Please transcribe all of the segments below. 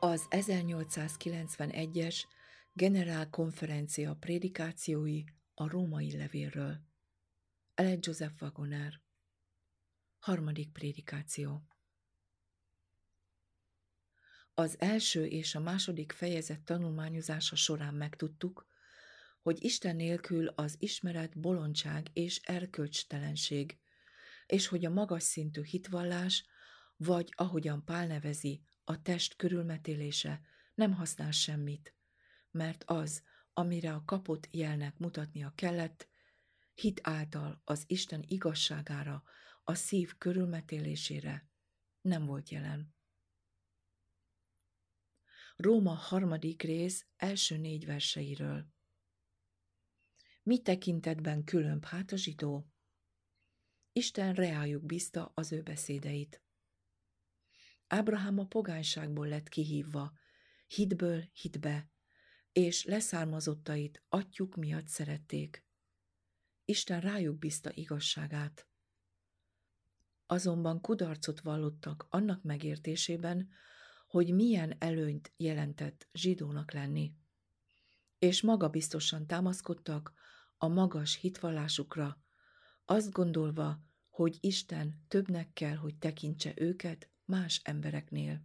Az 1891-es generálkonferencia prédikációi a római levélről. Eled Joseph Wagoner. Harmadik prédikáció. Az első és a második fejezet tanulmányozása során megtudtuk, hogy Isten nélkül az ismeret bolondság és erkölcstelenség, és hogy a magas szintű hitvallás, vagy ahogyan Pál nevezi, a test körülmetélése nem használ semmit, mert az, amire a kapott jelnek mutatnia kellett, hit által az Isten igazságára, a szív körülmetélésére nem volt jelen. Róma harmadik rész első négy verseiről. Mi tekintetben különb hát a zsidó? Isten reájuk bízta az ő beszédeit. Ábrahám a pogányságból lett kihívva, hitből hitbe, és leszármazottait atyuk miatt szerették. Isten rájuk bízta igazságát. Azonban kudarcot vallottak annak megértésében, hogy milyen előnyt jelentett zsidónak lenni. És magabiztosan támaszkodtak a magas hitvallásukra, azt gondolva, hogy Isten többnek kell, hogy tekintse őket más embereknél.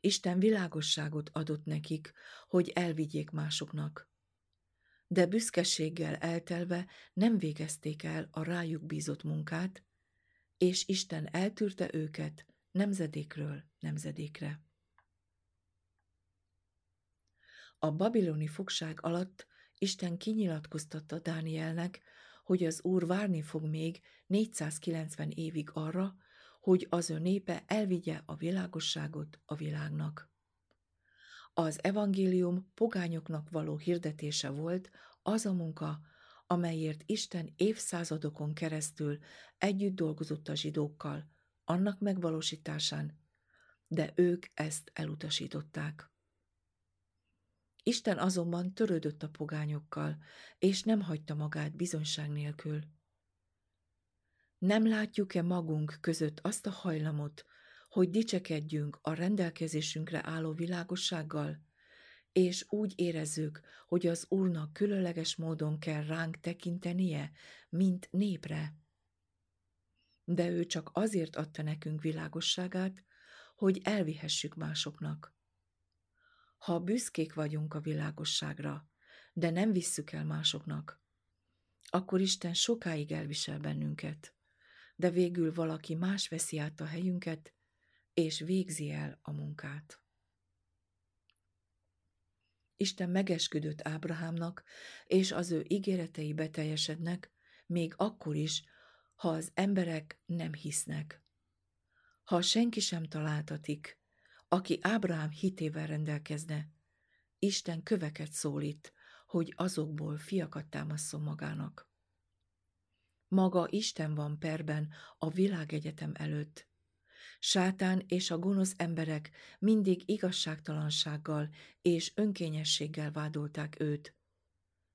Isten világosságot adott nekik, hogy elvigyék másoknak. De büszkeséggel eltelve nem végezték el a rájuk bízott munkát, és Isten eltűrte őket nemzedékről nemzedékre. A babiloni fogság alatt Isten kinyilatkoztatta Dánielnek, hogy az Úr várni fog még 490 évig arra, hogy az ő népe elvigye a világosságot a világnak. Az evangélium pogányoknak való hirdetése volt az a munka, amelyért Isten évszázadokon keresztül együtt dolgozott a zsidókkal, annak megvalósításán, de ők ezt elutasították. Isten azonban törődött a pogányokkal, és nem hagyta magát bizonyság nélkül. Nem látjuk-e magunk között azt a hajlamot, hogy dicsekedjünk a rendelkezésünkre álló világossággal, és úgy érezzük, hogy az Úrnak különleges módon kell ránk tekintenie, mint népre. De ő csak azért adta nekünk világosságát, hogy elvihessük másoknak. Ha büszkék vagyunk a világosságra, de nem visszük el másoknak, akkor Isten sokáig elvisel bennünket de végül valaki más veszi át a helyünket, és végzi el a munkát. Isten megesküdött Ábrahámnak, és az ő ígéretei beteljesednek, még akkor is, ha az emberek nem hisznek. Ha senki sem találtatik, aki Ábrahám hitével rendelkezne, Isten köveket szólít, hogy azokból fiakat támaszol magának. Maga Isten van perben a világegyetem előtt. Sátán és a gonosz emberek mindig igazságtalansággal és önkényességgel vádolták őt.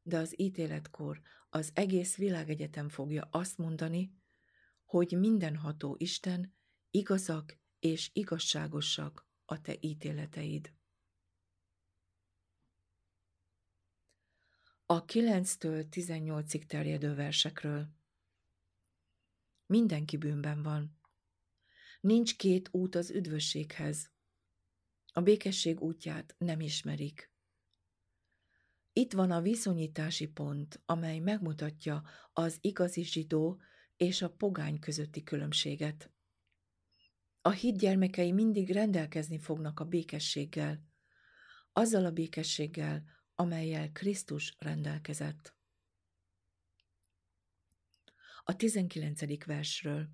De az ítéletkor az egész világegyetem fogja azt mondani, hogy mindenható Isten igazak és igazságosak a te ítéleteid. A 9-től 18-ig terjedő versekről. Mindenki bűnben van. Nincs két út az üdvösséghez. A békesség útját nem ismerik. Itt van a viszonyítási pont, amely megmutatja az igazi zsidó és a pogány közötti különbséget. A hit gyermekei mindig rendelkezni fognak a békességgel, azzal a békességgel, amelyel Krisztus rendelkezett a 19. versről.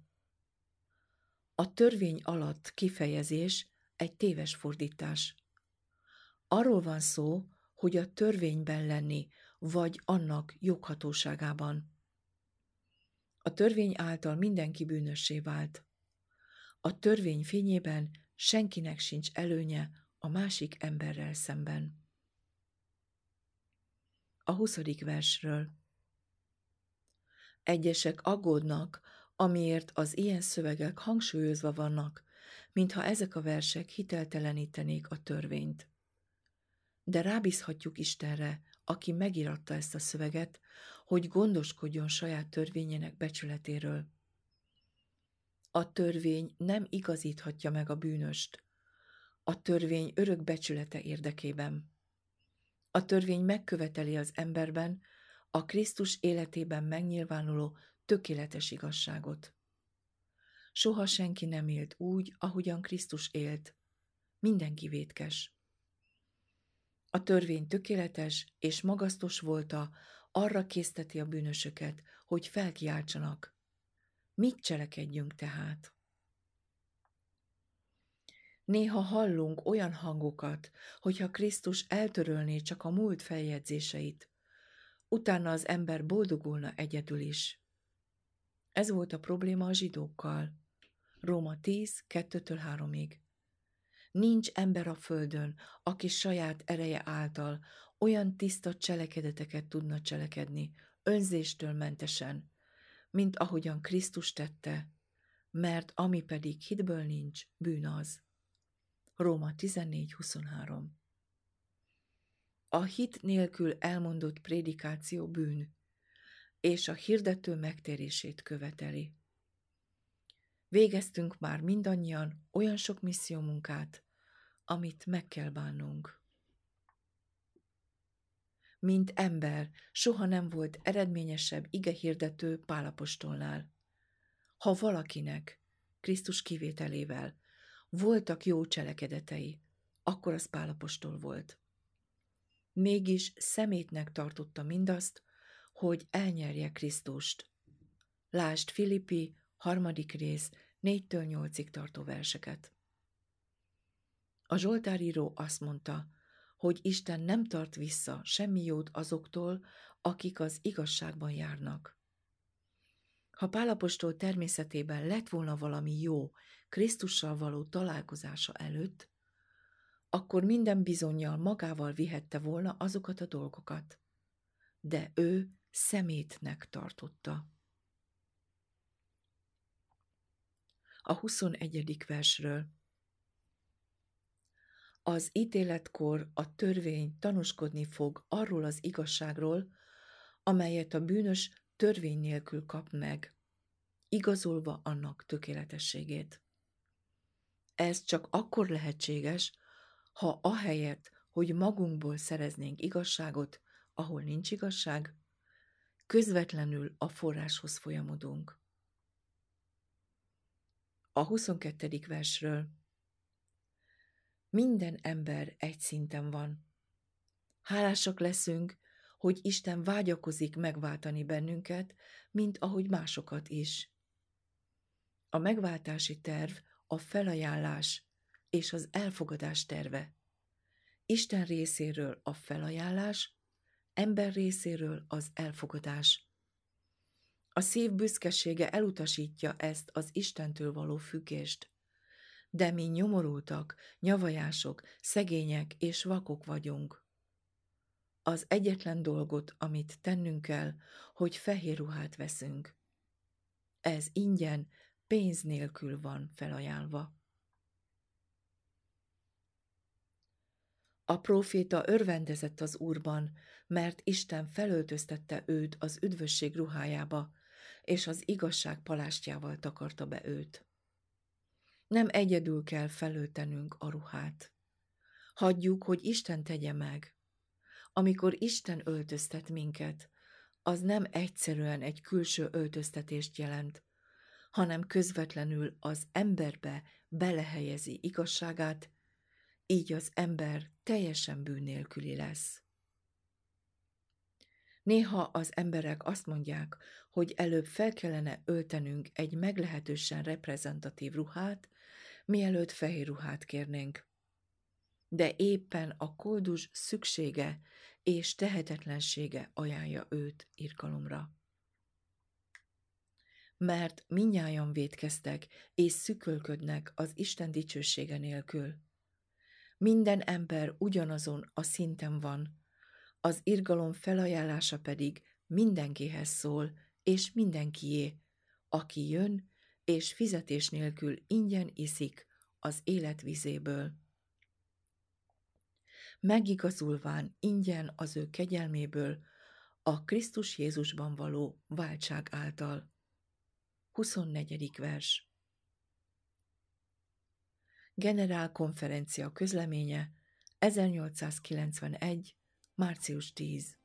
A törvény alatt kifejezés egy téves fordítás. Arról van szó, hogy a törvényben lenni, vagy annak joghatóságában. A törvény által mindenki bűnössé vált. A törvény fényében senkinek sincs előnye a másik emberrel szemben. A 20. versről. Egyesek aggódnak, amiért az ilyen szövegek hangsúlyozva vannak, mintha ezek a versek hiteltelenítenék a törvényt. De rábízhatjuk Istenre, aki megiratta ezt a szöveget, hogy gondoskodjon saját törvényének becsületéről. A törvény nem igazíthatja meg a bűnöst. A törvény örök becsülete érdekében. A törvény megköveteli az emberben a Krisztus életében megnyilvánuló tökéletes igazságot. Soha senki nem élt úgy, ahogyan Krisztus élt. Mindenki vétkes. A törvény tökéletes és magasztos volta, arra készteti a bűnösöket, hogy felkiáltsanak. Mit cselekedjünk tehát? Néha hallunk olyan hangokat, hogyha Krisztus eltörölné csak a múlt feljegyzéseit, utána az ember boldogulna egyedül is. Ez volt a probléma a zsidókkal. Róma 10, 2-től 3-ig. Nincs ember a földön, aki saját ereje által olyan tiszta cselekedeteket tudna cselekedni, önzéstől mentesen, mint ahogyan Krisztus tette, mert ami pedig hitből nincs, bűn az. Róma 14.23 A hit nélkül elmondott prédikáció bűn, és a hirdető megtérését követeli. Végeztünk már mindannyian olyan sok missziómunkát, amit meg kell bánnunk. Mint ember, soha nem volt eredményesebb igehirdető Pálapostolnál. Ha valakinek, Krisztus kivételével, voltak jó cselekedetei, akkor az Pálapostól volt. Mégis szemétnek tartotta mindazt, hogy elnyerje Krisztust. Lásd Filippi, harmadik rész, négytől nyolcig tartó verseket. A Zsoltáríró azt mondta, hogy Isten nem tart vissza semmi jót azoktól, akik az igazságban járnak. Ha Pálapostól természetében lett volna valami jó Krisztussal való találkozása előtt, akkor minden bizonyal magával vihette volna azokat a dolgokat. De ő szemétnek tartotta. A 21. versről Az ítéletkor a törvény tanúskodni fog arról az igazságról, amelyet a bűnös törvény nélkül kap meg, igazolva annak tökéletességét. Ez csak akkor lehetséges, ha ahelyett, hogy magunkból szereznénk igazságot, ahol nincs igazság, közvetlenül a forráshoz folyamodunk. A 22. versről Minden ember egy szinten van. Hálásak leszünk, hogy Isten vágyakozik megváltani bennünket, mint ahogy másokat is. A megváltási terv a felajánlás és az elfogadás terve. Isten részéről a felajánlás, ember részéről az elfogadás. A szív büszkesége elutasítja ezt az Istentől való függést. De mi nyomorultak, nyavajások, szegények és vakok vagyunk. Az egyetlen dolgot, amit tennünk kell, hogy fehér ruhát veszünk. Ez ingyen, pénz nélkül van felajánlva. A próféta örvendezett az Úrban, mert Isten felöltöztette őt az üdvösség ruhájába, és az igazság palástjával takarta be őt. Nem egyedül kell felöltenünk a ruhát. Hagyjuk, hogy Isten tegye meg. Amikor Isten öltöztet minket, az nem egyszerűen egy külső öltöztetést jelent, hanem közvetlenül az emberbe belehelyezi igazságát, így az ember teljesen bűn nélküli lesz. Néha az emberek azt mondják, hogy előbb fel kellene öltenünk egy meglehetősen reprezentatív ruhát, mielőtt fehér ruhát kérnénk. De éppen a koldus szüksége és tehetetlensége ajánlja őt irkalomra. Mert minnyájan védkeztek és szükölködnek az Isten dicsősége nélkül. Minden ember ugyanazon a szinten van, az irgalom felajánlása pedig mindenkihez szól, és mindenkié, aki jön, és fizetés nélkül ingyen iszik az életvizéből. Megigazulván ingyen az ő kegyelméből, a Krisztus Jézusban való váltság által. 24. vers Generálkonferencia közleménye 1891. március 10